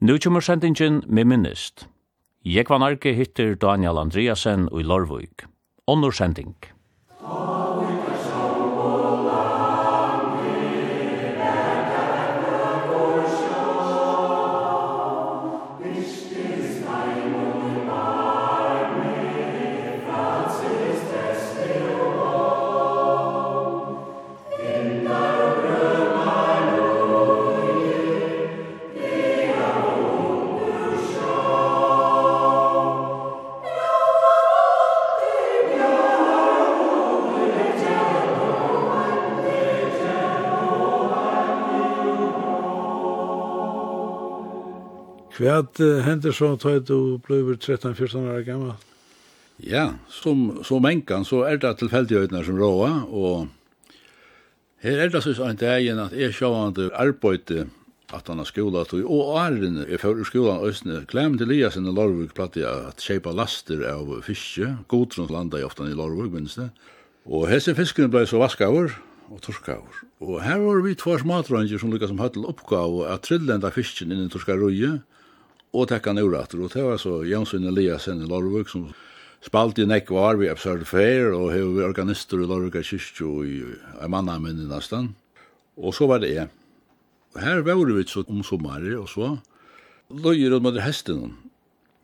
Nu kommer sendingen med minnest. Jeg var narki hittir Daniel Andreasen og i Lorvøyk. Onnur sending. Kvært hender så at du bløver 13-14 år gammel? Ja, som, som enkan så er det tilfeldighetene som råa, og her er det sånn en dagen at jeg sjåvande arbeidde at han har skola tog, og årene er før skolan Østene, klem til Lias i Lorvig platt at kjeipa laster av fiske, godtrons landa i ofta i Lorvig, minst det, og hese fiskene blei så vaskavur, og torskavur. Og her var vi två smatranger som lukka som høttel oppgav at trillenda fisken inn i torskarøyet, og tekka nuratter, og det var så Jansson Eliasen i Lorvik som spalt i nekk var vi absurd fair, og hev vi organister i Lorvik kyrkjo i en mann i nastan, Og så var det jeg. Og her var vi så om sommari, og så løyer og møter hesten.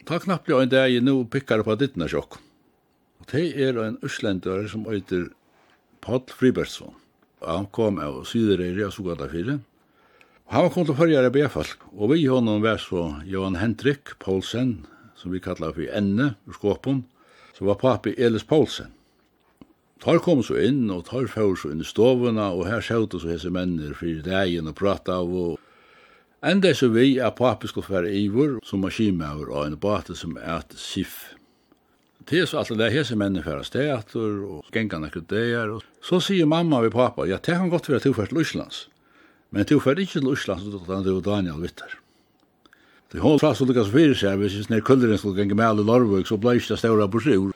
Ta knappt en dag i nu pikkar på dittna sjokk. Og det er en østlendare som heter Paul Fribertsson. Han kom av Syderøyre og Sogata 4, Han kom til førjare B-folk, og vi honom var så Johan Hendrik Poulsen, som vi kallar for Enne ur skåpen, som var papi Elis Poulsen. Tar kom så inn, og tar fyrir så inn i stovuna, og her sjøte så hese mennir fyrir dagen og prata av, og enda så vi er papi skulle fyrir ivor, som maskinmauer og en bate som er et sif. Det er så alt det hese mennir fyrir steater, og gengan akkur deir, og så sier mamma vi pappa, ja, det kan godt være tilført til Íslands. Men du fer ikkje til Ísland, utan du Daniel Vittar. Det hon fast så lukas fyrir seg, hvis nær kulderen skulle genge med alle Lorvøk, så blei ikkje ståra på sjur.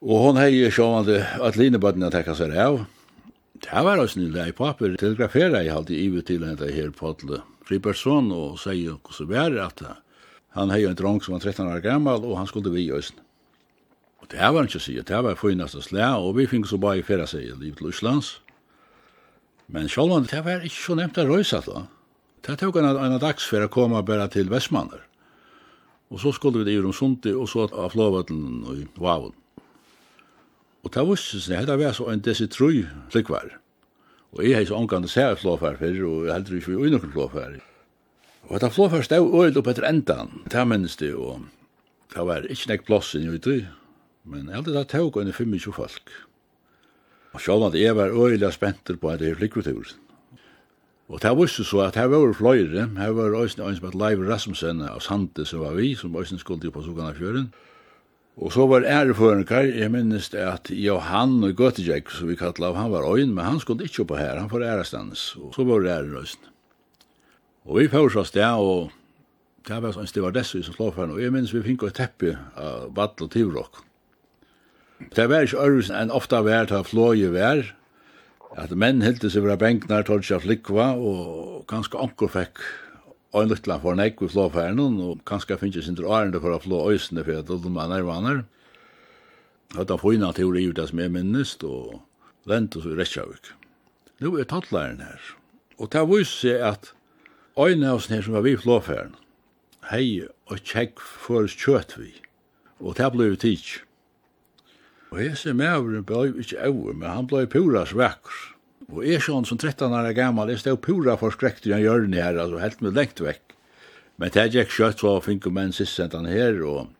Og hon hei sjåvande at linebøttene tekka seg av. Det var også nylda i papir, telegrafera i halde ivet til henta her Fri Fribergsson og sier hvordan vi er at han hei en drong som var 13 år gammal og han skulle vi òsne. Og det var ikke å si, det var fyrir næsta slæ, og vi fink så bare i fyrir seg i livet til Íslands. Men sjálvan, det var ikke så nevnt å røysa da. Det tok en, en dags for å komme bare til Vestmanner. Og så skulle vi det i Romsundi, og så av Flåvatlen og i Vavun. Og det visste seg, det var så en desi desitrui flikvar. Og jeg har så omgang til seg flåfær før, og jeg heldur ikke vi ui noen flåfær. Og det flåfær stod øyld opp etter endan, det minnes det, og det var ikke nek plass inn i ui men jeg heldur det tok enn 25 folk. Og sjálf at jeg var øyla spenter på at jeg flikkertur. Og det visste så at her var fløyre, her var øyne øyne som et Leiv Rasmussen av Sante som var vi, som øyne skulle på Sogana fjøren. Og så var æreførenkar, jeg minnes at Johan og Götejek, som vi kallet av, han var øyn, men han skulle ikke oppe her, han får ærestandes, og så var det æreøyne. Og vi fyrir oss det, og det var en stivardesse som slå for og jeg minnes vi fikk et teppe av Battle og Tivrokk. Det var ikke øvresen enn ofta vær til å flåje vær, at menn hildes over benknar, seg flikva, og ganske onkur fikk og en for nek vi flå og ganske finnes ikke ærende for å flå øysene for at det var nærvaner. vaner. Og da får teori ut det som jeg minnest, og lent oss i Reykjavik. Nå er tattlæren her, og det viser seg at øyne av oss her som var vi flå hei og tjekk for kjøtt vi, og det ble vi tidsj. Og jeg ser med over en bøy, ikke over, men han blei pura svekkur. Og jeg sånn som 13 år gammal, jeg stod pura for skrekt i en hjørne her, altså helt med lengt vekk. Men det gikk kjøtt, så fink og menn sist sendt han her, og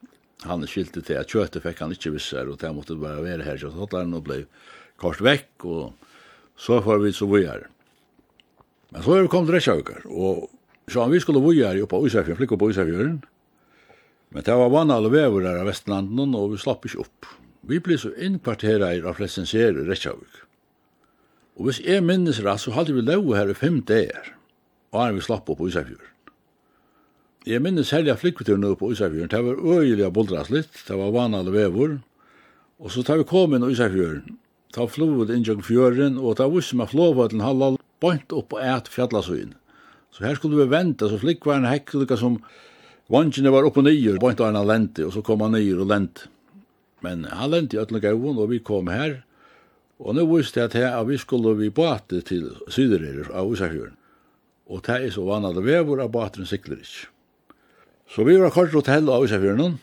han skilte til at kjøttet fikk han ikke visser, og det måtte bare være her, så tatt han og blei kort vekk, og så får vi så vi her. Men så er vi kommet til rettjøkker, og sjån vi skulle vi her oppe på Isafjøren, flikk på Isafjøren, men det var vann alle vever her av Vestlandene, og vi slapp ikke opp. Vi ble så innkvarterer av resenserer i Reykjavik. Og hvis jeg minnes rett, så hadde vi lov her i fem dager, og han vi slapp opp på Isafjord. Jeg minnes helga flikkveturen opp på Isafjord, det var øyelig av boldras litt, det var vanlig vevor, og så tar vi kom inn på Isafjøren, ta flovet inn i fjøren, og ta vissi med flovet til halal, bort opp og et fjallasøyen. Så her skulle vi vente, så flikkvaren hekk, som vantjene var oppe og nye, bort og en lente, og så kom han nye og lente. Men han lente i Øtlen og vi kom her, og nå visste jeg til at vi skulle vi bate til Sydererer av Usafjøren. Og det er så vannet det vever av bateren sikler ikke. Så vi var kort hotell av Usafjøren,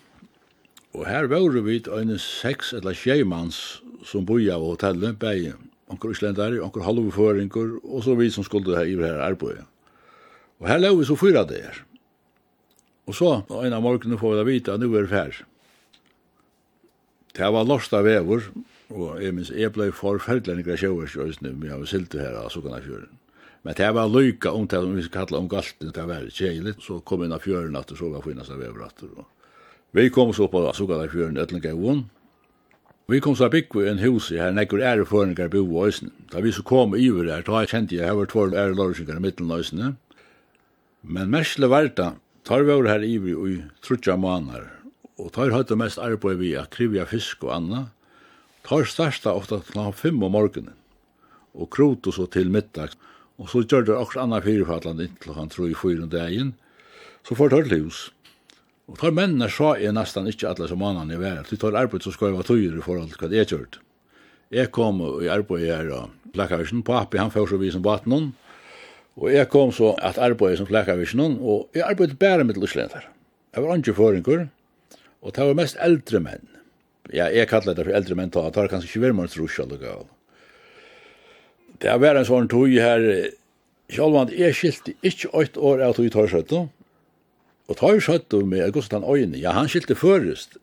og her var vi en seks eller tjejmans som boi av hotellet, bei onker islendere, onker halvføringer, og så vi som skulle her i her arbeid. Og her lå vi så fyra der. Og så, en av morgenen får vi da vite at nå er det ferdig. Det var lost av vever, og jeg minns, jeg ble forferdelig enn nekra sjøversjøysene, men jeg var siltu her av Sogana fjøren. Men det var lykka om det, om vi skal kalla om galten, det var kjeilig, så kom inn av fjøren at det så var finnast av vever at Vi kom så på Sogana fjøren, Øtlinga i vun, Vi kom så bygg vi en hus her nekker ære føringar bo og øysene. Da vi så kom i over her, da jeg kjente jeg her var tvar ære lorsingar i middelen øysene. Men mersle verda, tar vi over her i over i trutja måneder, og tar høyde mest arbeid vi at krivja fisk og anna, tar starsta ofta kl. fem om morgenen, og kroto så til middag, og så gjør det også anna fyrirfatland inntil kl. 3-4 om dagen, så får tar livs. Og tar mennene sa jeg nesten ikke alle som mannen i verden, til tar arbeid så skal jeg være tøyere i forhold til hva jeg gjør. Jeg kom i arbeid her og plakkavisjen, papi han får så vi som baten noen, Og jeg kom så at arbeid som flekka vi noen, og jeg arbeid bare med luslendar. Jeg var andre føringer, Og det var mest eldre menn. Ja, jeg kallar det for eldre menn, da tar kanskje ikke vermons og lukka. Det var en sånn tog her, sjálvand, jeg skilte ikke åtte år av tog i Torshøtto, og Torshøtto med Augustan Øyne, ja, han skilte først,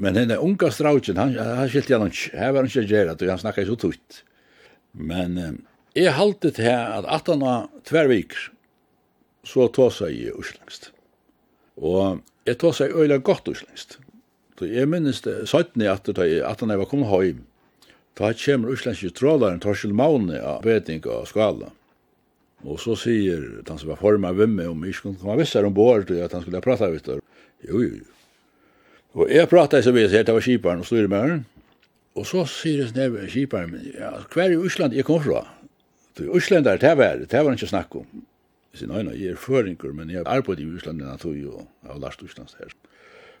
men henne unga strautjen, han, han skilte han ikke, her var han ikke gjerra, han snakka så tutt. Men eh, jeg halte til at 18 av tverviker, så tåsa jeg uslengst. Og jeg tåsa jeg øyla godt uslengst. Så jeg minnes det, 17 at han var kommet høym. Da kommer uslenske trålaren Torskjell Maune av Beding og Skala. Og så sier han som var forma vimme om jeg skulle komme vissar om bord og at han skulle prata vitt. Jo, jo, jo. Og jeg prata så seg viss, det var kiparen og styrmæren. Og så sier jeg snäv kiparen, ja, hver i Usland jeg kom fra? Du, Uslendar, det var det, det var ikke snakk om. Jeg sier, nei, nei, jeg er føringer, men jeg har arbeid i Usland enn jeg tog jo, av Lars lært Uslands her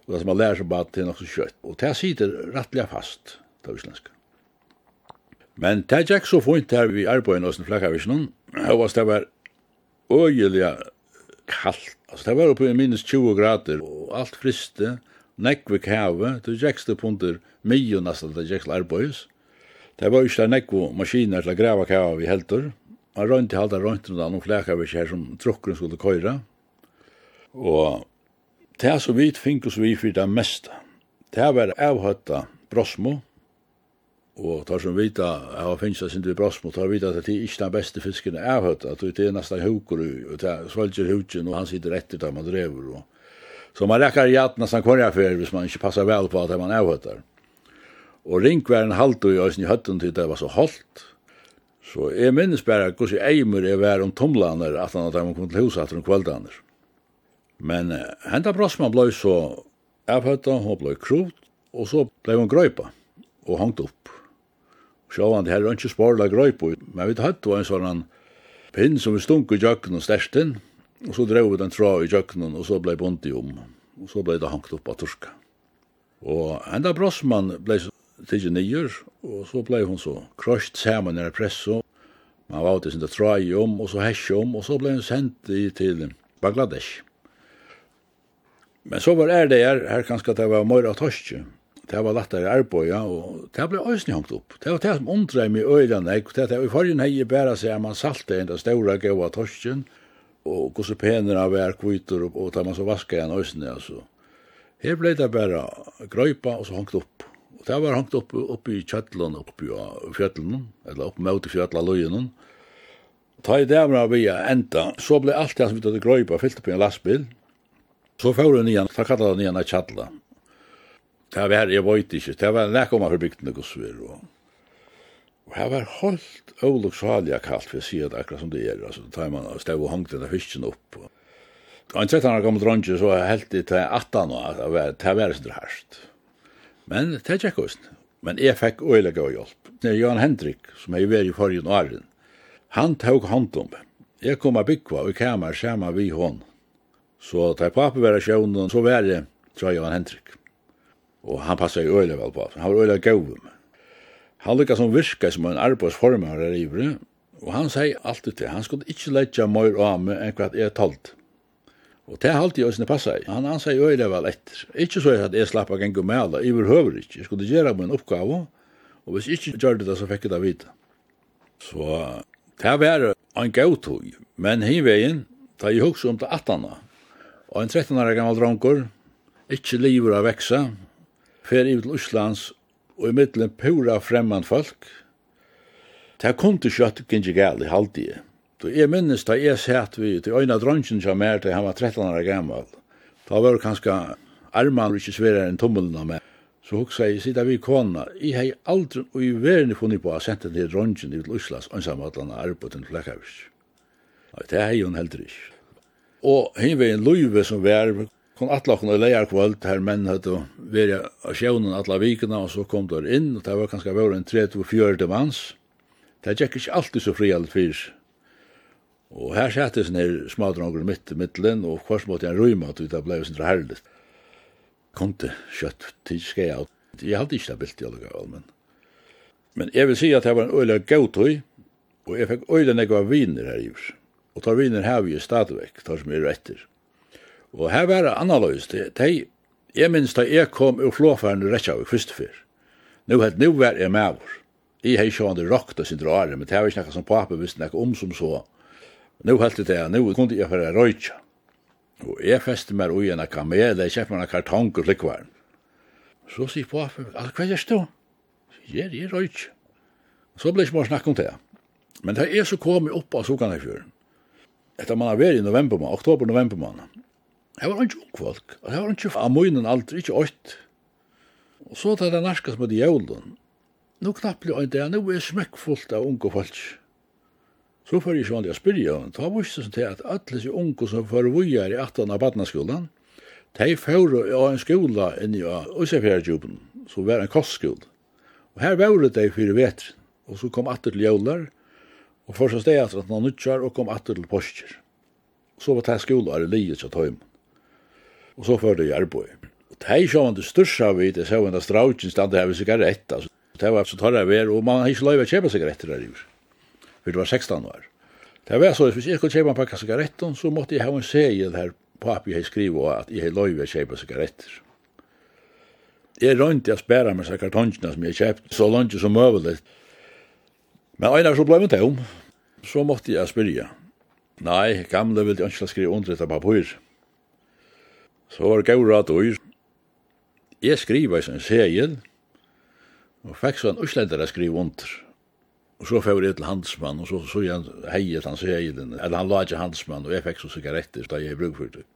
og det som man lærer seg bare til noe kjøtt. Og det sitter rettelig fast, det islandske. Men det er ikke så funnet her vi arbeidet hos den flakkavisjonen, og det var øyelig kallt. Altså, det var oppe i minus 20 grader, og alt friste, nekve kave, det gikk det punter mye nesten det gikk til arbeidet. Det var ikke nekve maskiner til å grave kave vi helter. Man rønte halda rønte noen flakkavisjoner her som trukkeren skulle køyre. Og Det som vi finkus vi for det meste, det var avhøtta brosmo, og tar som vita, jeg har finnst det sin til brosmo, tar vita at det er ikke den beste fisken er avhøtta, at det er nesten hukur, og det svelger hukken, og han sitter etter der man drever, og Så man rekker i att nesten kvar för hvis man inte passar väl på att man avhötar. Och rinkvären halt och jag i høtten til det var så halt. Så jeg minns bara hvordan så Eimer är vær om tomlaner att han har kommet til till huset att de kvälldaner. Men uh, henda brosma blei så avhøtta, hun blei krut, og så blei hun grøypa og hangt opp. Sjåvan, det her er ikke sporla grøypa, men vi hatt var en sånn pinn som vi stunk i jøkken og stersten, og så drev vi den tra i jøkken, og så blei bunt i om, og så blei det hangt opp av turska. Og henda brosman blei tidsi nyer, og så blei hun så krosht saman nere presso, man var til sin trai om, og så hesj om, og så blei hun sendt i til Bangladesh. Men så var det det her, her kanskje det var mer av torskje. Det var lett av arbeid, og det ble øyne hengt opp. Det var det som omdrev meg øyne, og det var i forrige hei bare seg at man salte en av store gøy av torskjen, og gosse av hver kvitter og da man så vasket igjen øyne, altså. Her ble det bare grøypa, og så hengt opp. Og det var hengt opp, opp i kjøttelen, opp i fjøttelen, eller opp mot i fjøtteløyene. Ta i det var vi enda, så ble alt det som vi tatt grøypa fyllt på en lastbil, Så får du nian, så kallar du nian av Tjadla. Det var, jeg vet ikke, det var nek om her bygden og svir. Og det var holdt ålok salja kallt, for jeg sier det akkurat som det er, altså, da man av stev og hangt denne fisken opp. Og, og En 13 år gammel dronje, så er helt i 18 år, det var, det var sin herst. Men det er ikke tjekk Men jeg fikk øylega og hjelp. Det er Johan Hendrik, som er i veri i forrige åren. Han tåg hånd om. Jeg kom a byggva og kamer, sama vi hånd Så da jeg pappa var i sjøvnen, så var det Trai Johan Hendrik. Og han passet jo øyelig vel på. Han var øyelig gøy med. Han lykket som virke som en arbeidsform her i Ivre, og han sier alltid til, han skulle ikke letja mer av meg enn hva jeg talt. Og det er alltid øyne passet i. Han, han sier øyelig vel etter. Ikke så at jeg slapp av gengur med alle, jeg behøver ikke. Jeg skulle gjøre meg en oppgave, og hvis jeg ikke gjør det, så fikk jeg det vite. Så det var en gøy tog, men hinveien, da jeg husker om det 18 Og en 13 år gammal dronkur, ikkje livur a veksa, fer i til Íslands og i middelen pura fremman folk. Det kunde kjøtt gynge gæli, haldi jeg. Så jeg minnes da jeg sett vi til øyna dronjen som er til han var 13 år gammal. Da var det kanskje arman ikke sverere enn tummelen av meg. Så hugsa jeg, sida vi kona, jeg hei aldri og i verden funnet på å sende til dronjen i Íslands ønsamhållana arbeid til Lekkavis. Og det hei hun heldur ikke. Og hin var en løyve som var, kom atla kunne leia kvöld, her menn høyde veri av sjøvnen atla vikene, og så kom der inn, og det var kanskje vore en 30-40 manns. Det gikk ikke alltid så fri alt fyrs. Og her sættes ned smadronger midt i middelen, og hvers måtte jeg røyma at det ble sin herlig. Kom til kjøtt, til skeia. Jeg hadde ikke det bildet i alle gav, men... Men jeg vil si at det var en øyla gautøy, og jeg fikk øyla nekva viner her i huset og tar viner her vi stadigvæk, tar som er etter. Og her var det annerledes, det, er jeg minns da jeg kom ur flåfæren i Reykjavik første fyr. Nå helt, nå var jeg med vår. Jeg har ikke hatt rakt og sin drare, men det var ikke noe som pape visste noe om som så. Nå helt det, nå kunne jeg for røytja. Og jeg feste meg ui enn kamel, jeg kjøpte meg en kartong og likvaren. Så sier pape, altså hva gjørs du? Jeg er røytja. Så ble jeg ikke bare snakk om det. Men det er så kom jeg opp av Sokanefjøren etter man har vært i november måned, oktober, november måned. Jeg var ikke ung folk, og jeg var ikke av munnen alt, ikke åkt. Og så tar det narkas med Jævlen. Nå knapplig og det, nå er smekkfullt av unge folk. Så får jeg ikke vanlig å spyrja, var viste sånn til at alle disse unge som får vujer i 18 av badnaskolan, de får av en skola inn i Øsefjerdjupen, som var en kostskole. Og her var det de fire vetren, og så kom atter til jævlar, Og først og steg at han nuttjar og kom atter til postjer. Så var det skolar er livet til tøym. Og så førte jeg arbeid. Og det er sjåan det største av det så var det strautjen stand her ved sigarett, altså. Det var så tar jeg ved, og man har ikke lov å kjøpe sigaretter der i hus. For det var 16 år. Det var så, hvis jeg skulle kjøpe en pakke sigaretter, så måtte jeg ha en segel her på papi jeg skriver at jeg har lov å kjøpe sigaretter. Jeg rønte jeg spæra meg seg kartongene som jeg kjøpte, så langt som møvelig. Men einar så blei tom, så måtte jeg spyrja. Nei, gamle vil jeg ikke skrive under etter papur. Så var det gaura dyr. Jeg skriva i sin segel, og fikk så en uslendere skrive under. Og så fyrir jeg til handelsmann, og så så jeg hei heiet han segelen, eller han la ikke handelsmann, og jeg fikk så sigaretter da jeg bruk for det.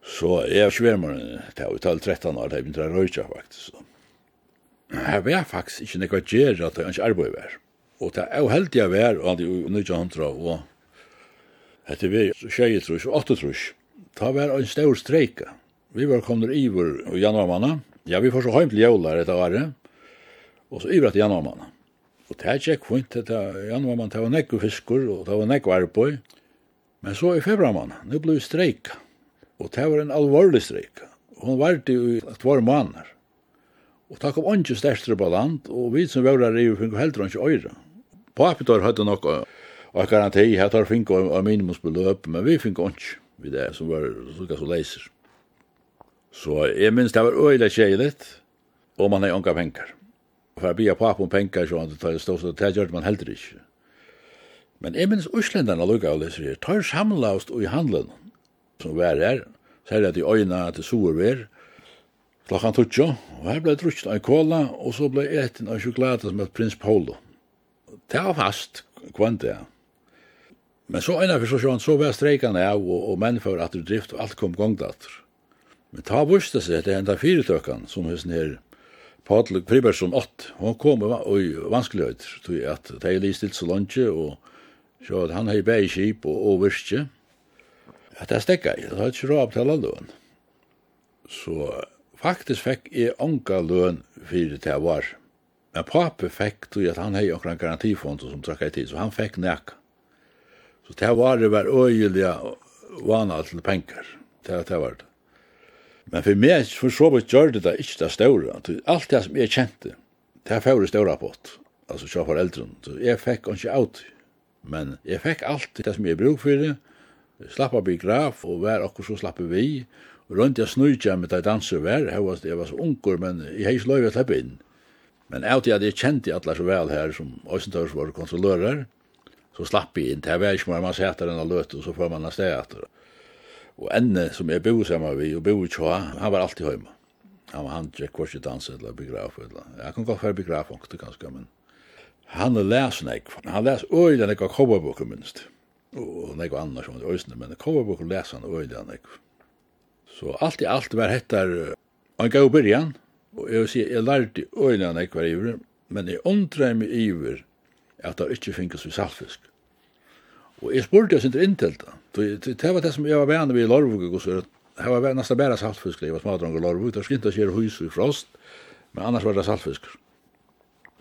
Så jeg svärmar til jeg var 13 år, da jeg begynte å røyja faktisk. Jeg var faktisk ikke nekva gjerra til ikke arbeid var. Og det er jo heldig jeg var, og det er jo ikke andre, og etter vi tjeje trus og åtte trus, det var en stor streika. Vi var kommet i vår januarmanna, ja, vi får så heim til jævlar etter året, og så iver etter januarmanna. Og det er ikke kvint, det er januarmanna, det var nekko fiskur, og det var nekko arbeid, men så i februarmanna, ble vi streika, og det var en alvorlig streika. Hun var det jo i tvær måneder. Og det kom ikke største på land, og vi som var der i vi fikk heldre ikke øyre. Papitor hadde nok og garanti her tar fink og minimumsbeløp, men vi fink ikke vi det som var så så leiser. Så jeg minns det var øyla kjeilet, og man har unga penger. For jeg bia om penger, så han tar stå så det gjør man heller ikke. Men jeg minns Øslandene lukka og leser her, tar samlaust og i handelen som var her, særlig at i øyna til soerver, klokkan tutsjo, og her blei drukt av kola, og så blei etin av sjokolade som et prins Polo det var fast kvant det. Men så ena för så sjön så var strejkan av och, och män för att det drift och allt kom gång datter. Men ta vuste så det enda fyretökan som hos ner Paul Friberson 8. Hon kom och i tror tog att det är listilt så långt och så att han har ju skip kip och, och virke. Att det stäcka i, det har inte råd till lön. Så faktisk fikk jeg ånka løn fyrir det var. Men pappa fikk tog at han hei okra garantifond som trakka i tid, så han fikk nek. Så det var det var øyelige vana til penger. Det, det var det. Men for meg, for så vidt gjør det da ikke det større. Alt det som jeg kjente, det er det større på. Altså, så foreldrene. Så jeg fikk ikke alt. Men jeg fikk alt det som jeg bruk for det. Slapp av biograf, og hver akkur så slapp vi. Og rundt jeg snøyde med det danser hver. Jeg var, jeg var så unger, men jeg hei sløy å slippe inn. Men jeg til at jeg kjente alle så vel her som Øysentørs var kontrollører, så slapp jeg inn. Det var ikke mer man setter enn å løte, og så får man av sted etter. Og enne som jeg bor sammen med, og bor ikke han var alltid hjemme. Han var han tjekk kvart i dans eller begraf. Eller. Jeg kan godt være begraf også, ganske, men han les nek. Han les øyne nek av kobberboken minst. Og nek av annars som øysene, men kobberboken leser han øyne nek. Så alt i alt var hettar, en gav byrjan, Og jeg vil si, jeg lærte øyne han ikke var iver, men jeg undrer meg iver at det ikke finnes vi saltfisk. Og jeg spurte jeg sinter inntil det. Det var det som jeg var vana vi i Lorvug, og så det var nesten bare saltfisk, jeg var smadrang i Lorvug, det var skint å kjøre hus i frost, men annars var det saltfisk.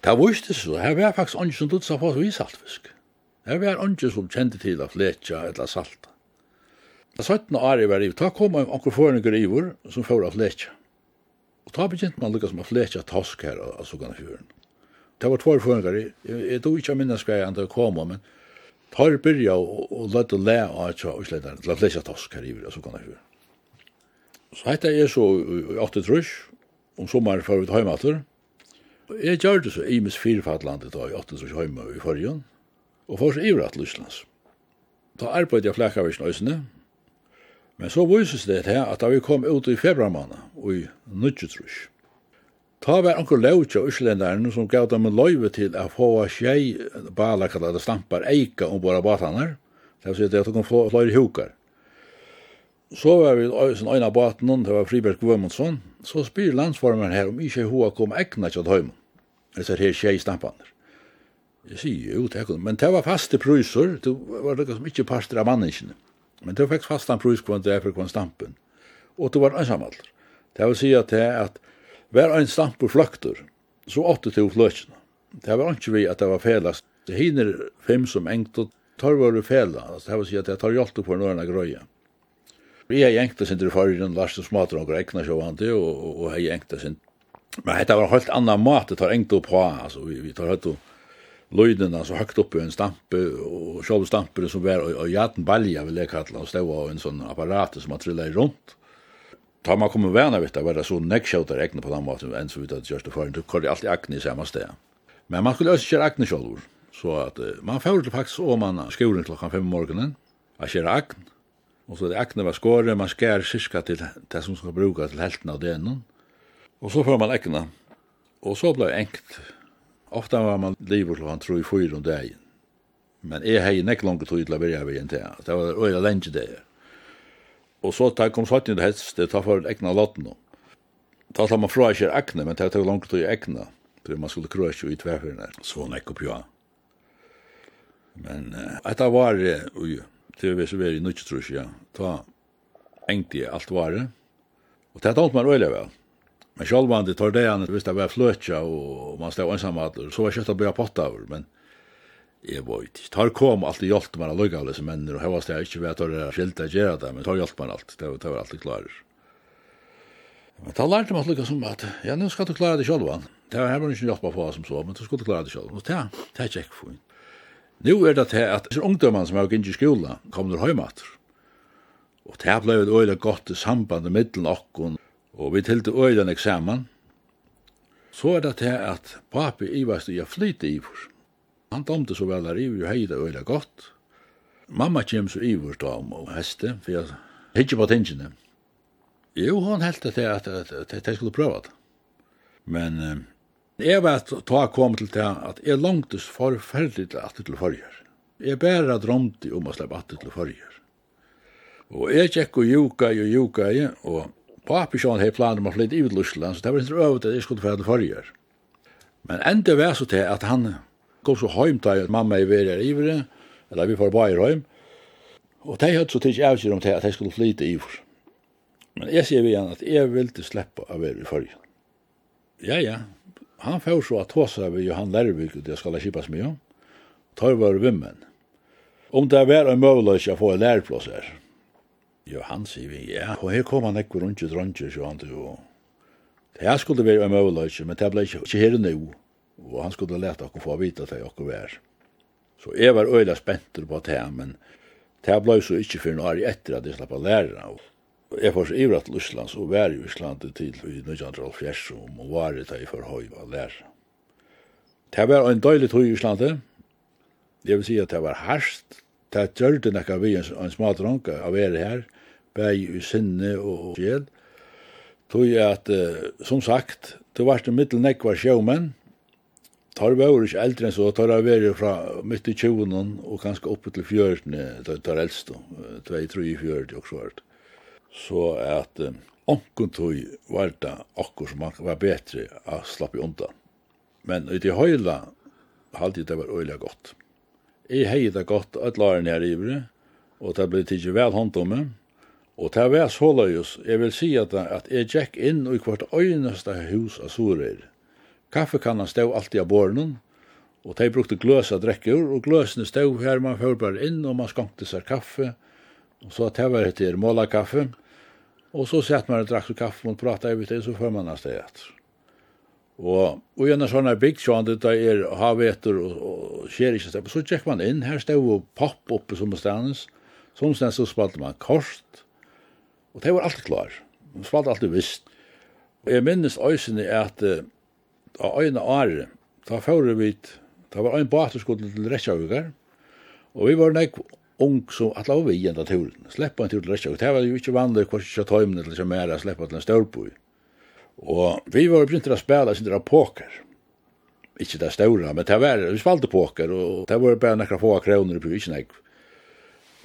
Det viste seg så, her var faktisk ånden som dutsa på vi saltfisk. Her var ånden som kjente til at fletja eller salta. Da 17 år i var i, da kom anker foreninger i vår som får av fletja ta begynt man lukka som a fletja tosk her av Sugan fjøren. Det var tvær føringar, jeg tog ikke minnes hva jeg andre koma, men tar byrja og løtt og le av et og slettar, la fletja tosk her i Sugan fjøren. Så heita jeg så i 8 trus, om sommar før vi heimater. Jeg gjør det så i mis firfatlandet da i 8 trus heima i fyrrjon, og fyrir ivrat til Íslands. Da arbeidde jeg flekkavisn øysene, men så vises det her at da vi kom ut i februarmåned, i Nudgetrush. Ta var anker leutja uslendaren som gav dem en løyve til å få tjei balakala det stampar eika om våra batanar, det vil si at de kan få flere hukar. Så var vi sin av baten, det var Friberg Vømundsson, så spyr landsformen her om ikke hoa kom egna kjad høyma, det er her tjei stampaner. Jeg sier jo, det er men det var faste pryser, det var det som ikke parster av manninsene, men det var faktisk fastan prys kvann det er for kvann stampen, og det var ansamallr. Det vil si at det at hver en stampur fløkter, så åtte til fløkene. Det var ikke vi at det var felast. Det hinner fem som engt, og tar var fela. Det vil si at det tar hjelp på noen av grøya. Vi har gjengt det sin til fargen, Lars og Smater og Grekna sjåvande, og, og har gjengt det sin. Men dette var helt annan mat, det tar engt opp på, altså, vi, vi tar høyt og løydena så høyt opp i en stampe, og sjål stampe som var og jaten balja, vil jeg kalla, og stå av en sånn apparat som man trillet rundt ta man kommer vana vet var det så nekkjautar ägna på den maten än så vitt att just för inte kollar alltid akne i samme sted. Men man skulle også kjøre akne själv så att man fyrir faktisk om man skolan klokkan 5 på morgonen. Jag kör akne och så det akne var skåre man skær syska til det som skal bruka til helten av den. og så får man ekna, og så blir enkt. Ofta var man lever klockan i 4 om dagen. Men är hej näck langt tid till byrja byrja vid en tid. Det var öra länge där. Og så tar kom satt inn det helst, det tar for ekna lotten. Ta tar man fra ikke egna, men det tar langt til ekna For man skulle krøy sig i tverfyrene, så hun ekk opp. Men uh, etter var det, ui, til vi så var i nødtrus, ja, ta engti alt var det. Og det tar man øyelig vel. Men själva det tar det an, hvis det var fløtja og man stod ensamhatter, så var kjøttet börja potta over, men Jeg vet ikke. Tar kom alltid hjelpte man allukka alle som menner, og hevast jeg ikke ved at det er skilt jeg gjøre det, men tar hjelpte man alt, det var, alltid klarer. Men da lærte man allukka som at, ja, nå skal du klare det sjálf, det var her man ikke hjelpa på som så, men du skal du klare det sjálf, og det er ikke ikke fint. Nå er det til at disse ungdommene som har gitt i skolen, kommer til høymater. Og det ble et øyne godt samband med middelen okken, og vi tilte øyne eksamen. Så er det til at papi ivast i a flyte ivor. Han domte så vel her i, og hei det øyla godt. Mamma kjem så ivurs da om og heste, for jeg hittir på tingene. Jo, han heldt det at jeg skulle prøve det. Men jeg vet at jeg kom til det at jeg langtes forferdelig til at til forrige. Jeg bare drømte om å slippe at til forrige. Og jeg tjekk og juka og juka og papi sjån hei planer om å flytte i Lusland, så det var ikke øvd at jeg skulle fære til forrige. Men enda var så til at han kom så heim da mamma er ved er ivre, eller vi får bare i røym. Og de hadde så tids avgjør om det at jeg skulle flyte ivre. Men jeg sier vi igjen at jeg ville slippe av være i fyrir. Ja, ja, han får så at hos av Johan Lærvik, det skal jeg kippas mye om, tar var vimmen. Om det var en møvløs jeg får en læreplass her. Jo, han sier vi, ja, og her kom han ekkur rundt i dronjer, så han til, og det her skulle være en møvløs, men det ble ikke, ikke her nå og han skulle leta okkur få vita til okkur vær. Så jeg var øyla spenter på det, men det blei så ikkje fyrir noe etter at jeg slapp å læra. Og jeg får så ivra til Ísland, så var i Ísland til i 1924, og var det jeg for høy å læra. Det var en døylig tog i Ísland, det vil si at det var harsht, det gjør det nekka vi en, en smadrank av er her, bæg i sinne og sjel, tog at, som sagt, det var det mittel nekva sjåmenn, tar vi over ikke eldre enn så, tar jeg veri fra midt i 20-en og kanskje oppe til 14-en, tar, tar eldst, 2-3-4 og så hvert. Så at um, onken tog var det akkur som var bedre å slappe undan. Men ut i høyla halde det var øyla godt. Jeg hei det godt at laren her ivre, og det ble tidsi vel hånd om meg, Og det var så løyus, jeg vil si at, at jeg gikk inn i hvert øyneste hus av Sorer, Kaffekannan stod alltid av bornen, og de brukte gløs av drekker, og gløsene stod her man fører bare inn, og man skankte seg kaffe, og så det var etter måla kaffe, og så sett man og drakk kaffe, og pratet over det, så fører man av stedet. Og, og gjennom sånne bygd, så han det er haveter og, og skjer ikke sted, så tjekk man inn, her stod jo papp oppe som stedet, som stedet så spalte man kort, og det var alltid klar, man spalte alltid visst. Og jeg minnes øysene at uh, av øyne året, da fører vi, da var øyne baterskuddet til Retsjavukar, og vi var nek ung som at lov vi enda turen, sleppa en tur til Retsjavukar, det var jo ikke vanlig hva ikke tøymene til som er sleppa til en størboi. Og vi var begynt å spela sin av poker, ikke det større, men det var, vi spalte poker, og det var bare nekra få kroner på, ikke nek.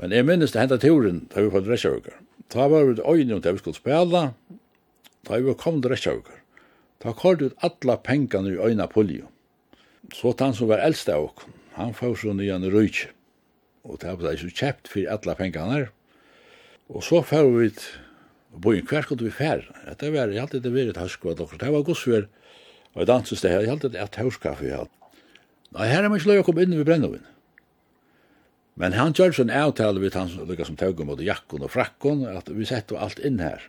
Men jeg minnes det hentet turen da vi var på Retsjavukar. Da var vi øyne om det vi skulle spela, da vi var kom til Retsjavukar. Ta kort ut alla pengarna i øyna polio. Så han som var eldst av oss, han får så nyan rujtje. Og det var så kjept for alla pengarna. Og så får vi bojen hver skulle vi fær. Det var alltid det var et hasko at Det var gosver og et det sted, Jeg alltid et hauskaffe jeg hadde. Nei, her er man ikke løy å komme inn i brennevin. Men han gjør sånn avtale vi lukka som tøgum mot jakkon og frakkon at vi sett alt inn her.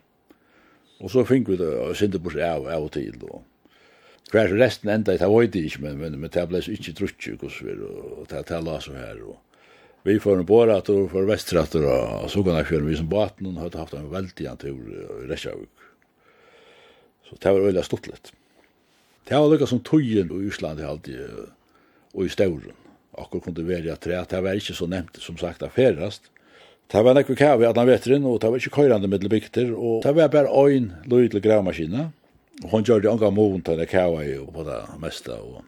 Og så fink vi det, og sinde bort av, av og til, og hver resten enda, det var det ikke, men, men, men det ble ikke trutje, og så videre, og det er la så her, og vi får en bårator, for vestrator, og så kan jeg fjøre vi som baten, og hadde haft en veldig antur i Reykjavik. Så det var veldig stort litt. Det var lukka som tøyen i Island i halvdige, og i stauren. Akkur kunne være at det var ikke så nevnt, som sagt, affærast, Det var nekve kæve i han vetren, og det var ikke køyrande middel bygter, og det var bare øyn løy til gravmaskina. Og hun gjør det unga mån til det kæve i på det meste. Og...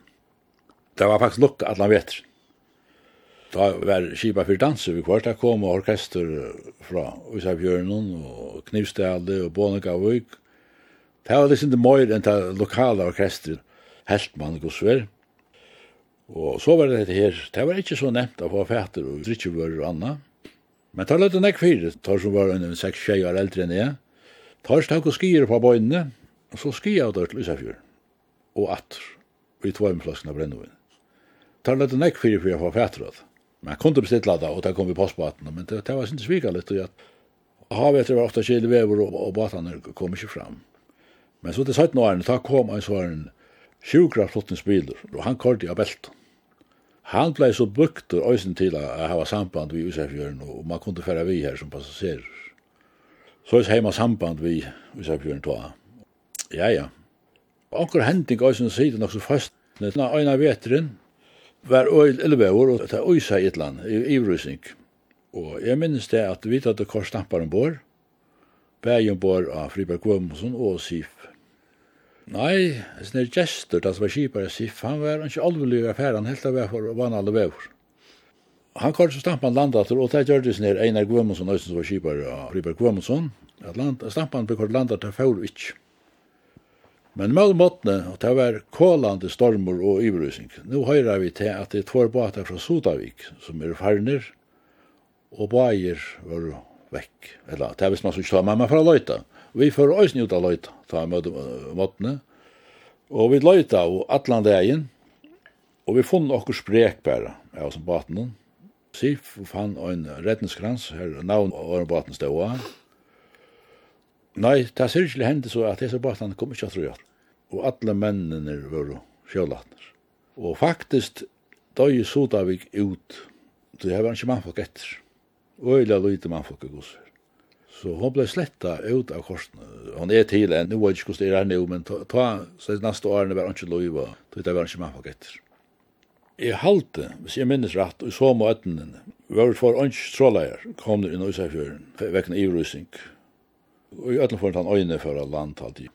Det var faktisk lukka at vetrin. Da var kipa fyrir danse vi kvart, der kom orkester fra Øysafjørnen og Knivstæle og Bånegavøyk. Det var liksom det møyre enn det lokale orkester, Heltmann Gossver. Og så var det her, det var ikke så nevnt å få fætter og drikkjevører og annet. Men tar løtte nek fyrir, tar som var en 6-6 år eldre enn jeg. Tar stakk og skier på bøynene, og så skier jeg der til Lysafjør. Og atter, og i tvoimflasken av brennevin. Tar løtte nekk fyrir fyrir jeg var fætråd. Men jeg kunne bestilla det, og det kom vi på spaten, men det, det var sin svika litt, og at havet var ofta kjeli vever, og, og batene kom ikke fram. Men så til 17 år, da kom en sånn sjukra flottens biler, og han kørte av belten. Han blei så bukt og øysen til å hava samband vi Usafjörn og man kunne færa vi her som passagerer. Så er heima samband vi Usafjörn toa. Ja, ja. Onkur hending øysen sida nok så fast, når øyna vetren var øyl elvevor, og det er øysa i et land, i ivrysing. Og jeg minnes det at vi tatt kors stampar ombord, bæg ombord av Friberg Gvømsen og Sif Nei, det er gestur, det som var kipare Sif, han var ikke alvorlig i affæren, helt av vefor, og vann alle vefor. Han kallt så stampan landater, og det gjør det sin Einar Guðmundsson, og som var kipar av Friberg Gvømundsson, at land, stampan ble kallt til fyrir ikke. Men med måttene, og det var kålande stormor og ibrusing, Nå høyrer vi til at det er två båter fra Sotavik, som er farnir, og bæger var vekk. Eller, det er visst man skulle ta mamma får løyta. Vi får øyne ut av løyta, ta i måttene, og vi løyta av atlan dagen, og vi funn okkur sprek bæra av som baten, Sif fann en redningskrans, her navn og åren baten av. Nei, det ser ikke hendt så at disse baten kom ikke at røyat. Og alle mennene var sjølatner. Og faktisk, døy Sotavik ut, det var ikke mannfolk etter. Øyla lite mannfolk i gosser. Så hon ble sletta ut av korsen. Hon er til en, nu var ikke hvordan det er nu, men ta, ta så neste årene var han ikke lov, og det var han ikke mamma etter. Jeg halte, hvis jeg minnes rett, og så må etten, vi var for ønsk tråleier, kom det inn i Øysafjøren, vekkende ivrysing. Og i øtten for han øyne for å land alltid,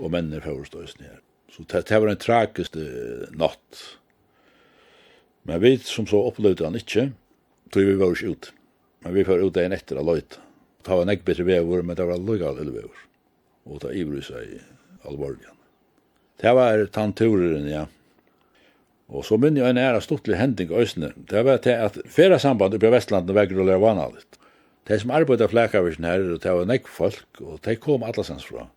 og mennene for å stå i sned. Så det, det var en tragisk natt. Men vi som så opplevde han ikke, tog vi var ikke ut. Men vi var ut en etter av løyta ta var nekk betre vevur, men det var lokal vevur. Og ta ivru seg alvorligen. Det var tanturen, ja. Og så minni jeg en æra stortlig hending òsne. Det var til at fyrra samband oppi Vestlandet var og lera vanallit. De som arbeidde flækavirsen her, det var nekk folk, og de kom atlasens fra.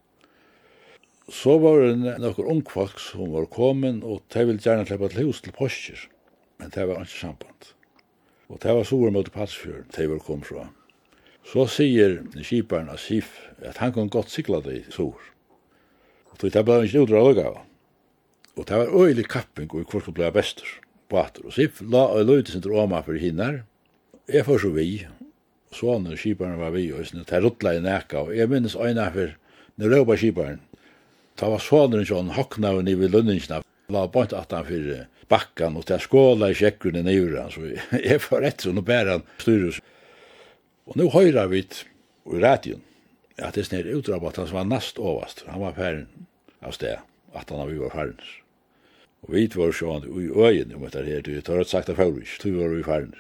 Så var det nokkur ung folk som var komin, og de ville gjerne sleppa til hus til postkir. Men det var ikke samband. Og det var sover mot Patsfjord, de var kom fra. Så sier kiparen Asif at han kan godt sikla det i sår. Og det ble ikke utdra lukka av. Og det var øyelig kapping og hvor som ble bestur på atter. Og Sif la og løyde sin drama for hinner. Jeg får så vi, Sånne kiparen var vi, og det ruttla i neka. Og jeg minnes øyne for når jeg var kiparen, det var sånne sånn hokna og niv i lønningsna. La bort at han fyrir bakkan og det skåla i sjekkerne nivra. Så jeg får rett sånn og bæra han styrus. Og nu høyra vi i radion at det snir utrabat han som var nast ovast. Han var færen av sted, at han av vi var færen. Og vi var sjåan i øyen om etter her, du tar et sagt av færen, du var vi færen.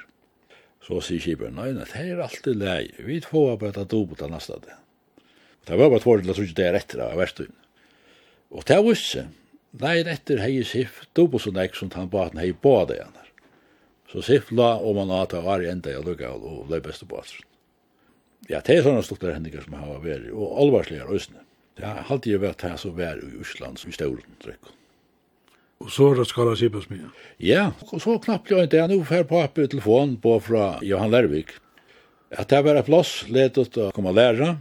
Så sier kipen, nei, nei, det er alltid lei, vi får på dette dobot av nasta det. Det var bare tvårlig, jeg tror ikke det er etter av verstun. Og det er visse, nei, etter hei sif, dobot som nek som han baten hei bada igjen. Så sif la om at det var i enda jeg lukka og ble beste på. Ja, det er sånne stuttere hendinger som har vært, og alvarsligere øsene. Det har alltid vært her som var i Østland, i Stauren, trekken. Og så er det skala sipas mye? Ja, og så knapp jo ikke, jeg nå får i telefon på fra Johan Lervik. At det var et plass, letet å komme og lære.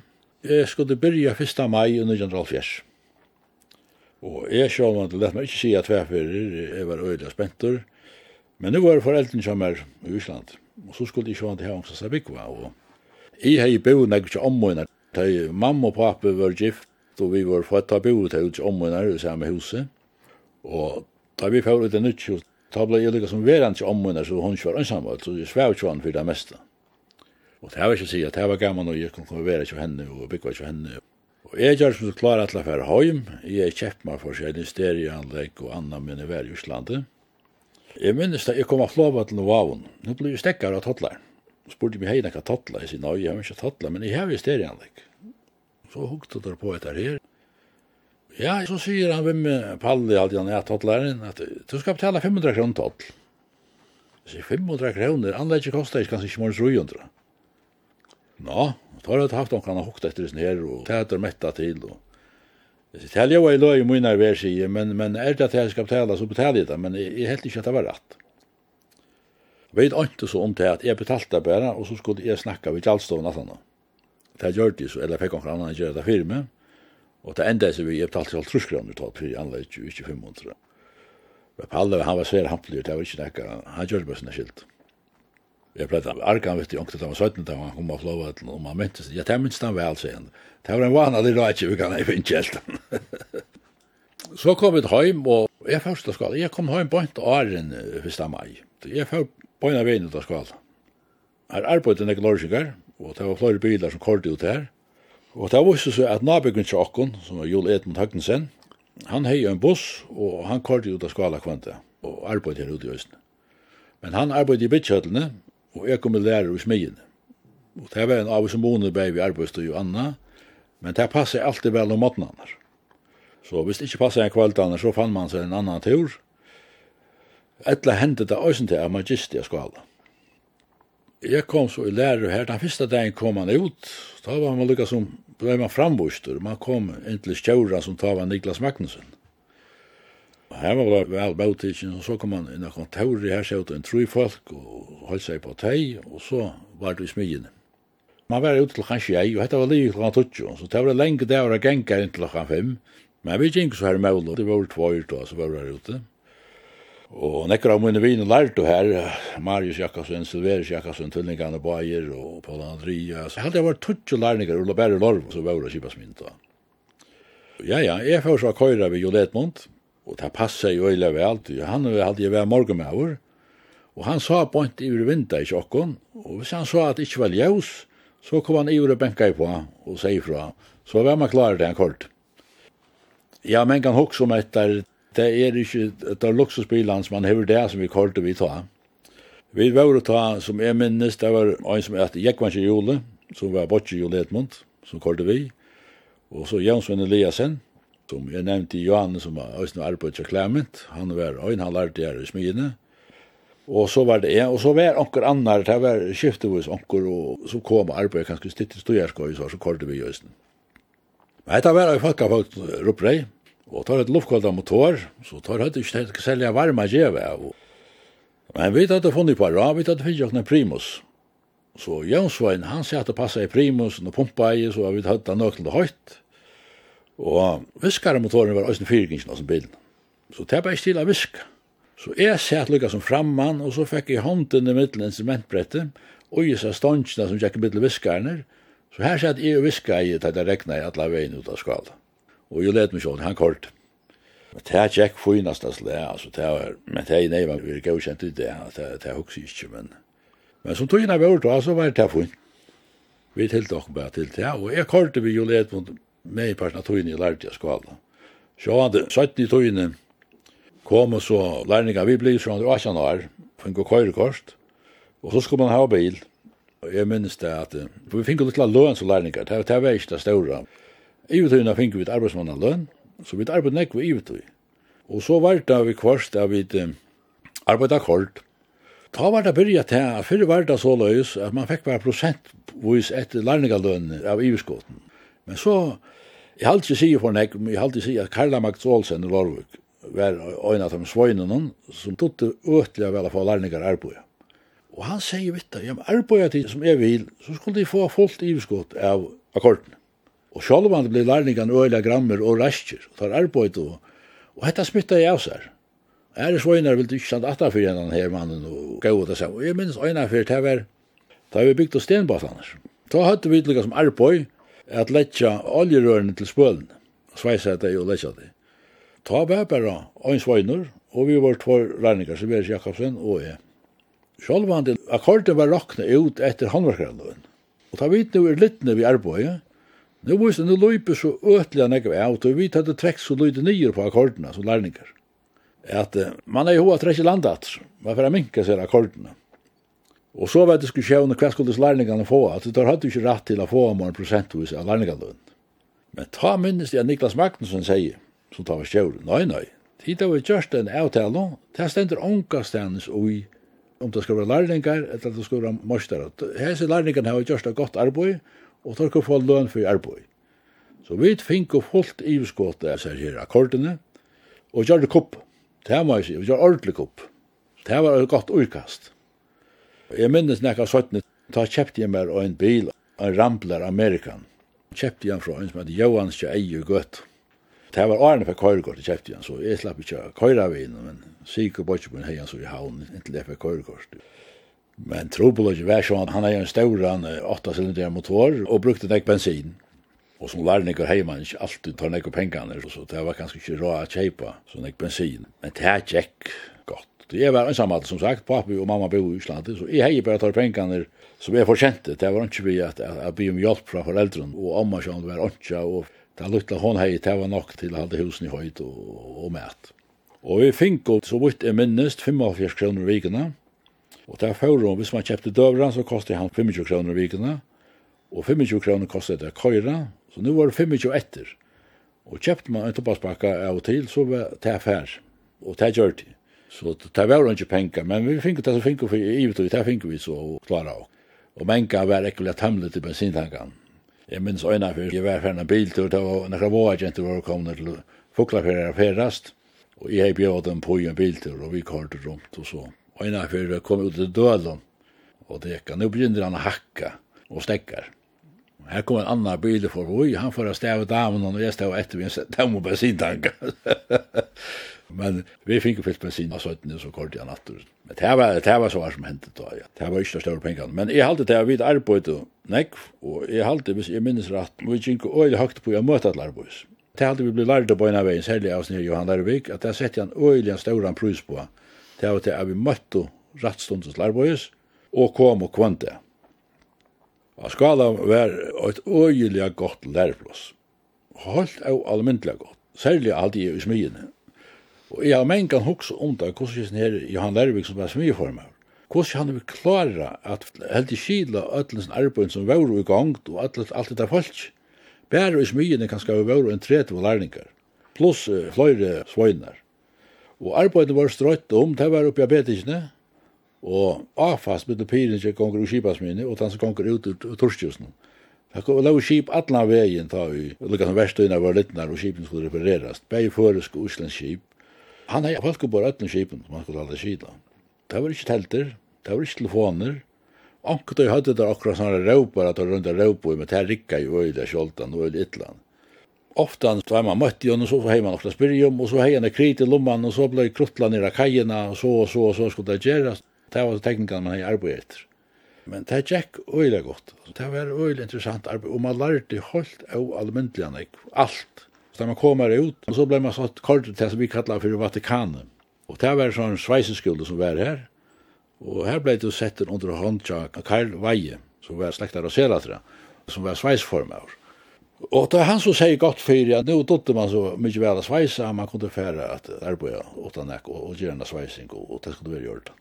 Jeg skulle begynne 1. mai i 1904. Og jeg sjål, man lett meg ikke si at tverferer, jeg var øyelig spentor. Men nu var det foreldrene som er i Østland. Og så skulle jeg se om det her til Havangsa Sabikva, og Jeg hei bo nek til ommoina. Mamma og pappa var gift, og vi var født av bo til ut i samme huset. Og da vi fyrir ut det nytt da ble jeg lika som veran til ommoina, så hun var ensamma, så jeg svev ikke han for det meste. Og det var ikke å si at det var gammel, og jeg kunne komme vera til henne og bygge til henne. Og jeg gjør som klar at jeg får hjem, jeg er kjepp meg for seg stereoanlegg og anna mine vær i Íslandi. Jeg minnes da jeg kom av flåvatlen til vavun, nå ble jeg stekkar av tottlar spurte meg hei nekka tattla, jeg sier, nei, jeg har ikke tattla, men jeg har jo stereanlegg. Så hukte der på etter her. Ja, så sier han hvem Palli, alltid han er tattlaren, at du skal betala 500 kroner tattl. Jeg sier, 500 kroner, anlegget kostar ikke kanskje ikke morgens 300. Nå, da har jeg haft noen kan har hukte etter sin her, og tæter metta til, og Jeg sier, telja var i løy i munnar vær, sier, men, men er det at jeg skal betala, så betala jeg det, men jeg, jeg helt ikke at det var rett. Veit ikke så om til at jeg betalte det bare, og så skulle jeg snakke ved Kjallstoven at han. Det gjør det så, eller fikk noen annen gjøre det firme, og det enda så vi jeg betalte alt truskroner tatt for anlegg 2500. Men Palle, han var svære hampelig, det var ikke nekka, han gjør det bare sånn skilt. Jeg ble da, argan, vet jeg, omkring det var 17, da han kom av flåvetlen, og man myntes, ja, det myntes han vel, sier han. Det var en vana, det var ikke, vi kan ikke finne kjelten. Så kom vi til heim, og jeg først, jeg kom heim på en åren 1. mai jeg får bøyna veien ut av skala. Her arbeidde nekken lorsingar, og det var flere bilar som kordi ut her. Og det var så at nabyggen til okken, som var Jol Edmund Høgnesen, han hei en buss, og han kordi ut av skala kvante, og arbeidde her ute i Østen. Men han arbeidde i bytkjøtlene, og jeg kom med lærer i smidjene. Og det var en av som boende bei vi arbeidde jo anna, men det passet alltid vel om måten annars. Så hvis det ikke passet en kveld annars, så fann man seg en annan tur, Etla hendet det også til at man giste jeg skala. Jeg kom så i lærer her, den første dagen kom han ut, da var man lykka som, da man frambuster, man kom inn til Stjauran som tar var Niklas Magnussen. Her var vel bautikken, og så kom han inn i kontoret, her sjøt en tru folk, og holdt seg på tei, og så var det i smyene. Man var ute til kanskje jeg, og dette var livet til han tutsjo, så det var lenge det var genga inn til klokka fem, men vi gikk så her i Mølo, det var tvøyrt, og så var vi her ute. Og nekker av mine viner lærte her, Marius Jakobsen, Silverus Jakobsen, Tullingane Bayer og Paul Andreas. Jeg hadde vært tutsi lærninger, Ulla Berre Lorv, så var det kjipas min da. Ja, ja, jeg får så køyra ved Jo Letmund, og det passer jo øyla ved alt. Han hadde jo vært morgenmauer, og han sa på en i vinter i kjokken, og hvis han sa at det ikke var ljøs, så kom han i og benka i på og sier fra. Så var man klar til han kort. Ja, men kan hoksa om etter Det er ikke, det er luksusbilen som man hever det som vi kortet vi tar. Vi var å ta, som jeg minnes, det var en som heter Jekvansje Jule, som var Bocci Jule Edmund, som kortet vi. Og så Jansson Eliasen, som jeg nevnte i Johanne, som var Øystein Arbeid og Klement. Han var en, han lærte her i smyene. Og så var det en, og så var onker annar, det var skiftevis onker, og så kom Arbeid, kanskje stitt i jeg så, så kortet vi Øystein. Men dette var jo folk av folk, Rupprei, Og tar et luftkvalda motor, så tar høyt ikke til å selge varme djeve. Men vi hadde funnet på ra, vi hadde finnet noen primus. Så Jønsvein, han sier at det passet i primus, og pumpa i, så vi hadde nøkken til høyt. Og viskaremotoren var også en fyrgingen av bilen. Så det var ikke til å viska. Så jeg satt lukka som framman, og så fikk jeg hånden i middelen instrumentbrettet, og jeg sa ståndsene som gikk i middelen viskarene. Så her satt jeg og viska i, at det regna i alle veien ut av skalda. Og jeg lette meg sånn, han kort. Men det er ikke finast hans le, altså, det er, men det er nei, man blir gaukjent i det, det, det er hukse ikke, men, men som tog inn av da, så var det fint. Vi tilte dere bare til det, og jeg kort vi jo lette mot meg i parten av inn i lærte jeg skvala. Så han, 17 tog inn, kom og så lærninga, vi ble sånn 18 år, fikk å køyre køyrekost, og så skulle man ha bil, og jeg minnes det at, vi fikk jo litt løn som lærninga, det, det var ikke det store, Ivetøyna finner vi et arbeidsmann lønn, så vi arbeid nek vi ivetøy. Og så var det vi kvarst av vi arbeid akkord. Ta var det byrja til at fyrre var det så løys at man fikk bare prosentvis etter lærningalønn av ivetskåten. Men så, jeg halte ikke sige for nek, men jeg halte ikke sige at Karla Magds Olsen i Lorvik var en av de svøynene som tutte øtelig vel å få lærningar arbeid. Og han sier vitt, ja, arbeid til som jeg vil, så skulle de få fullt ivetskåt av akkordene. Og sjálf han blei lærningan øyla grammer og raskir, og tar arbeid og, og hetta smitta jeg av sær. Æres vøynar vildi ikke sant atta fyrir hennan her mannen og gau og det samme. Og jeg minns øyna fyrir det var, da vi bygd og stenbasanar. Da høyde vi lika som arbeid at letja oljerørene til spølen, sveisa det og letja det. Ta var bara ein vøynar, og vi var två lærningar, Sibers Jakobsen og jeg. Sjálf han til akkorden var rakna ut etter handverkarløven. Og ta vit nu er littne vi arbeid, Nu visste nu løyper så øtelig han ikke av, og vi tatt trekk så løyde nyer på akkordene som lærninger. At uh, man er ju hoa trekk i landet, man får minka seg akkordene. Og så skulle diskusjonen hva skulle lærningene få, at det tar hatt ikke rett til å få om en prosentvis av lärningarna. Men ta minnes det Niklas Magnusson sier, som tar var kjøren, nei, nei, tid av just en avtale, det stender ångastenes ui, om det skal være lärningar eller det skal være Här Hese lärningarna har gjort et godt arbeid, og tar ikke få løn for arbeid. Så vi fink og fullt i ivskått av seg her akkordene, og gjør det kopp. Det må jeg si, og gjør ordentlig kopp. Det var et godt utkast. Jeg minnes nekka 17, da kjøpte jeg meg en bil, en Rambler Amerikan. Kjøpte jeg fra en som heter Johans Eier Gøtt. Det var årene for køyrekort, kjøpte jeg, så jeg slapp ikke køyre av inn, men sikker på ikke på en heian så i havn, inntil jeg fikk køyrekort. Men Trobologi var sånn, han er jo en stauran 8-cylinder motor og brukte nek bensin. Og som lærning og heimann ikke alltid tar nek pengene, så det var kanskje ikke råd å kjeipa så nek bensin. Men det er tjekk godt. Det er var ensamhet, som sagt, papi og mamma bo i Island, så jeg heier bare tar pengene som jeg forkjente. Det var ikke vi at jeg blir om hjelp fra foreldren, og amma sjån var ikke, og det er luttla hon hei, det var nok til å halde husen i høyt og, og, og mæt. Og vi fikk så vidt jeg minnest 45 kroner i vikene, Og der fører hvis man kjøpte døvran, så kostet han 25 kroner i vikene, og 25 kroner kostet det køyra, så nå var det 25 etter. Og kjøpte man en tobakspakke av og til, så var det affær, og det gjør det. Så det var ikke penger, men vi fikk det som fikk vi, i og det fikk vi så klara av. Og menka var ekkert tømlet til bensintankene. Jeg minns øyne for jeg var ferdig en biltur, det var nekra våagenter var kommet til Fuklaferie ferast, og jeg bjør dem på en biltur, og vi kørte rundt og så. Og innanför kom ut til dølen og teka. Nu begynner han å hakka og stekkar. Her kom en annan bil for oi, han får stave damen og jeg stave etter min damen bensintanka. Men vi fikk fyllt bensin av søttene så kort i nattur. Men det var, det var så var som hendte da, ja. Det var ikke større pengene. Men jeg halte det av vidt arbeid og nekv, og jeg halte, hvis jeg minnes rett, vi gikk øyelig høyt på jeg møte alle arbeids. Det halte vi ble lært på en av veien, særlig av Sneer Johan Larvik, at det sette han øyelig en større pris på det var til at vi møtte rattstundens lærbois, og kom og kvante. Og skala var et øyelig godt lærplås. Holdt av almindelig godt, særlig alltid i smyene. Og jeg har mengan hoksa om det, hvordan her Johan Lærvik som var smyformer, hvordan han vil klara at held i kila öllens arbeid som var i gang, og alt, alt det der folk. Bære i smyene kan skava var en 30 lærningar, pluss uh, fløyre svøynar. Og arbeidet var strøtt om, det var oppe i abetikene, og avfast med det pyrin som gonger ur skipasminne, og den som gonger ut ur torskjusen. Det kom lov skip atlan veien ta i, lukka som verstøyna var littnar, og skipen skulle reparerast, bæg føresk og uslensk skip. Han hei folk på ötlen skipen, som han skulle aldri skida. Det var ikke telter, det var ikke telefoner, Anker tøy hadde der akkurat sånne råpar at han rundt råpar, men det rikka jo øyla kjoltan, og øyla ytlan ofta var man møtte henne, så hei man ofta spyrjum, og så hei henne krit i lomman, og så blei kruttla nir av kajina, og så og så og så skulle det gjerast. Det var teknikan man hei arbeid etter. Men det gikk øyla godt. Det var øyla interessant arbeid, og man lærte holdt av allmyndeligan, alt. Så man kommer ut, og så blei man satt kortet til som vi kallar for Vatikanen. Og det var sånn sveiseskuld som var her, og her blei det sett under håndtja Karl Veie, som var slektar och selatra, som var sveisformaur. Og det er han som sier godt for at nå dotter man så mye vel av sveisa, man kunne fære at arbeida åttan ek og, og gjøre en sveising, og, og det skulle være gjort.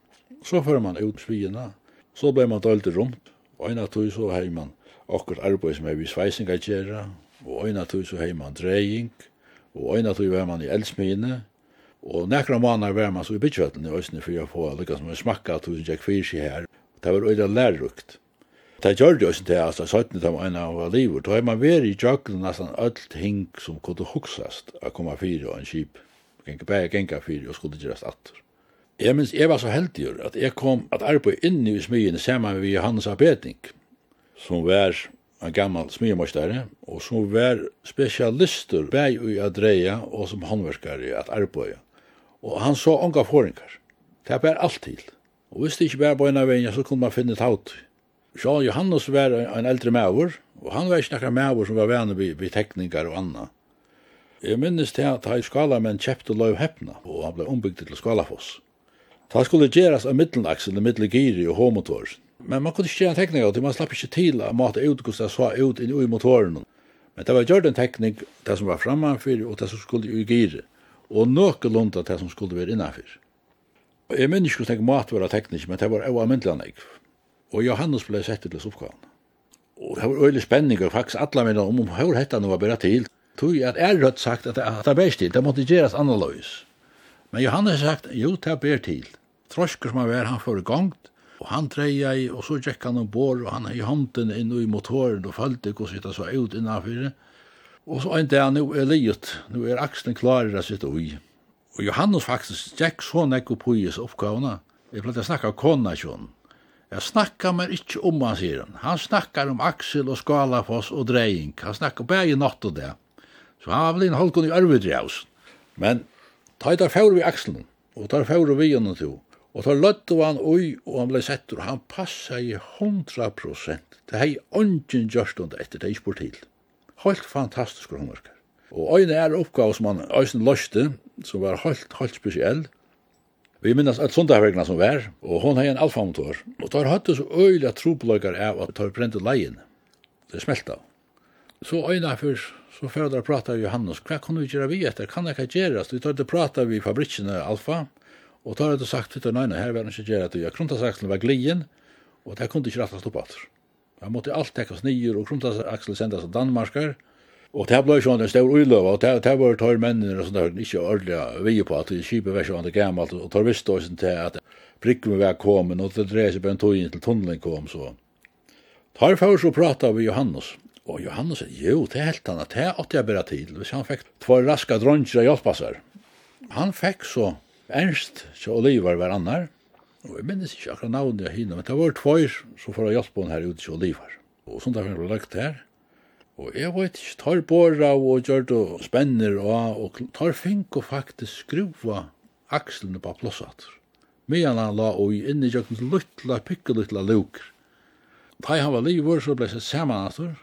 Så fører man ut svina, så ble man dølt rundt, og en av tog så hei man akkurat arbeid som er vi sveising at gjøre, og en av tog så hei man dreying, og en av tog var man i eldsmine, og nekra måneder var man så i bytjøttene i Østene for å få lykkes med å smakka at hun gikk fyrir seg her. Det var øyla lærrukt. Det gjør det også det, altså, 17 av en av livet. Da er man veri i jøkken nesten alt ting som kunne huksast å komme fire og en kjip. Genka bæg, genka fire og skulle gjøres atter. Jeg minns, jeg var så heldig at jeg kom at arbeid inn i smyene sammen med Johannes Abeting, som var en gammal smyrmøystare, og som var spesialister bæg i adreia og som håndverkare i at arbeid. Og han så unga forringar. Det er bare alt til. Og hvis det ikke bare på en av veien, så kunne man finne taut. Sjá Johannes var en eldre maur, og han var ikke nakar maur som var vane vi, vi tekningar og anna. Jeg minnes til at hei skalamenn kjepte løv heppna, og han ble ombygd til skalafoss. Ta skulle gjeras av middelaksen, middelgiri og homotor. Men man kunne ikke gjøre en tekning av det, man slapp ikke til at mata ut hvordan det så ut inn i motoren. Men det var gjort en tekning, det som var framfyr, og det som skulle i giri, og nøkelunda det som skulle være innanfyr. Jeg minnes ikke hvordan mat var teknisk, men det var av myndelig Og Johannes ble sett til dess oppgaven. Og det var øyelig spenning, og faktisk alle mine om om hvor hette han var bare til. Tog at er rødt sagt at det er best til, det måtte gjøres annerledes. Men Johannes sagt, jo, det er bedre til. Trosker som han var, han får gongt, og han dreia i, og så gikk han ombord, og han i hånden inn i motoren, og følte hvordan det så ut innanfyrir. Og så en dag, nu er livet, nu er aksen klarer å sitte ui. Og Johannes faktisk gikk så nekko på i oppgavene. Jeg pleide å snakke av kona kjønnen Jeg snakkar meg ikke om han, sier han. Han snakkar om Aksel og Skalafoss og Dreying. Han snakkar bare i natt og det. Så han var vel en halvkon i Arvidreaus. Men ta i der fjord vi Akselen, og ta i fjord vi gjennom to. Og ta løtte han ui, og han ble sett, og han passa i hundra prosent. Det hei ånden gjørst under etter, det er ikke til. Helt fantastisk hundverker. Og øyne er oppgave som han øyne løste, som var helt, helt spesiell, Vi minnes at sundagvegna som var, og hon hei en alfamotor, og tar høyde så øyla trobløygar av at tar brente leien. Det smelta. Så øyna fyrst, så fyrir prata vi Johannes, hva kan vi gjøre vi etter, kan det ikke gjerast? Vi tar det prata vi fabrikkene alfa, og tar det sagt, vi tar nøyna, her var det ikke gjerast, ja, kruntasakselen var glien, og det kunne ikke rettast opp atter. Han måtte alt tekast nyer, og krontasakslen sendas av Danmarkar, Og det ble sånn en stor uiløve, og det var tar mennene og sånn der, ikke ordentlig vi på at skipet var sånn det gammelt, og tar visst også til at prikken var kommet, og det dreier seg på en tog inn til tunnelen kom, så. Tar først og pratet vi Johannes, og Johannes sier, jo, det er helt annet, det åtte jeg bare tid, hvis han fikk två raska dronjer av hjelpasser. Han fikk så Ernst, så Oliver var annar, og jeg minnes ikke akkurat navnet jeg hinner, men det var två som får hjelp på henne her ute til Oliver. Og sånn har ble lagt her, Og jeg vet ikke, tar båra og gjør det spenner og, og tar fink og faktisk skruva akslene på plåsat. Medan han la og inn i jøkken luttla, pikkelutla luker. Da han var livet, så ble jeg saman atur,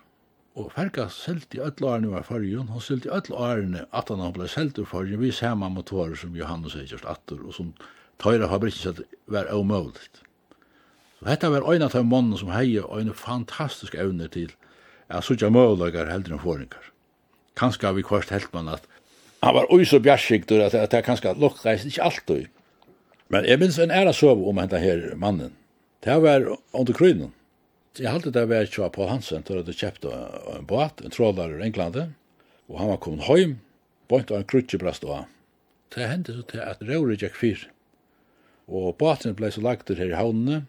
og ferga selt i öll årene var fargen, og selt i öll årene at han ble selt i fargen, vi saman motorer som Johannes er kjørst atur, og som tøyra fabrikset var omøvligt. Så dette var øyne av de mannen som hei og fantastisk fantastiske evner til at suttja møguleikar heldur enn foringar. Kanska vi kvart helt man at han var ui så bjarsiktur at, det er kanska lukka eis alt ui. Men jeg minns en æra søv om henta her mannen. Det var under krynen. Jeg halte det var kjøa Paul Hansen til at du kjøpte en båt, en trådlar i Englande, og han var kommet heim, bort av en krutjebrast og han. Det hendte så til at røyre gikk fyr. Og båten ble så lagt her i havnene,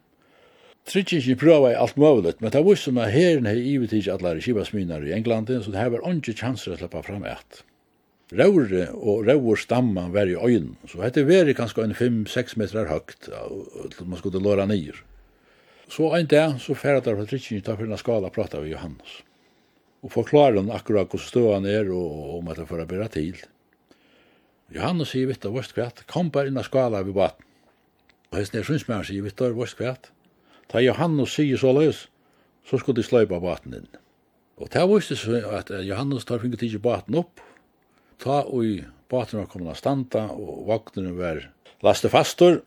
Tryggingen prøva i alt mulig, men det var som at herren hei ivet ikke alle kibasminar i England, så det her var ikke chanser å slippe fram et. Raure og raur stamman var i øyn, så hette veri kanskje en 5-6 meter høgt, til man skulle låra nyer. Så ein dag så færre der fra Tryggingen ta for en skala prata vi Johannes. Og forklare han akkurat hvordan ståan er og om at det får bera til. Johannes sier vitt og vårt kvært, kom bare inn av skala vi baten. Og hesten er synsmæren sier vitt og vårt kvært, Ta Johannes sier så løs, så skulle de sløypa baten inn. Og ta viste seg at Johannes tar finket ikke baten opp, ta og baten var kommet av standa, og vagnene var laste fastor,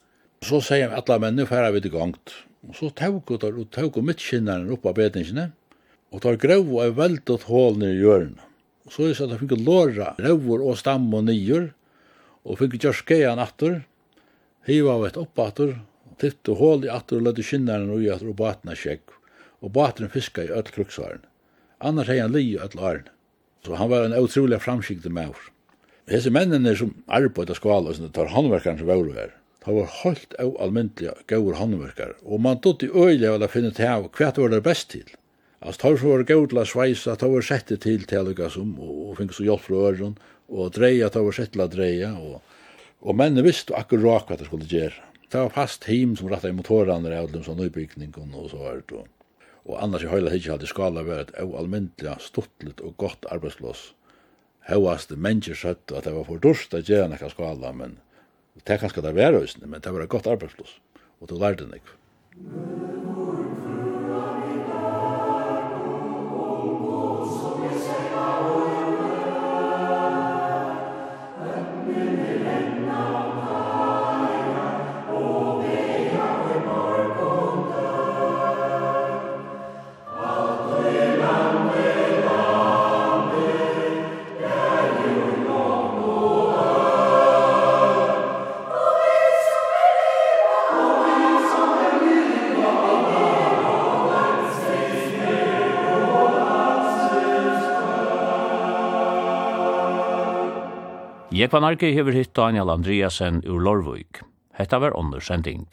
så sier han alle mennene færa vidt i gongt. Og så tauk og tåg og tåg og midtskinnaren opp av betingsene, og tar grøv og er veldet hål ned i hjørnet. Og så er det at han finket låra røvor og stamm og nyer, og finket gjør skeian atter, hiva av et opp titt og hål i atter og lødde skinnaren ui atter og batna skjegg, og batren fiska i öll kruksvaren. Annars hei han li i öll åren. Så han var en utrolig framskikte maur. Hese mennene som arbeid av skvala, som tar håndverkaren som vauru er, Det var holdt av almindeliga gaur håndverkar, og man dutt i øyla vel a finne til av hva var det best til. Altså, tar for gaur til å sveisa, tar var sette til til til som, og, og fink så hjelp fra øren, og dreia, tar var sette til a dreia, og, og mennene visste akkurat hva det skulle gjøre. Det var fast team som rattar i motorerna där och så nybygningen och så vart och och annars i hela hitch hade skala varit oallmäntliga stottligt och gott arbetslös. Hauast människor sett att det var för dårst att göra några skala men det kanske det var men det var gott arbetslös och då lärde det. Jekvanarki hefur hitt Daniel Andreasen ur Lorvuk. Hetta var under sending.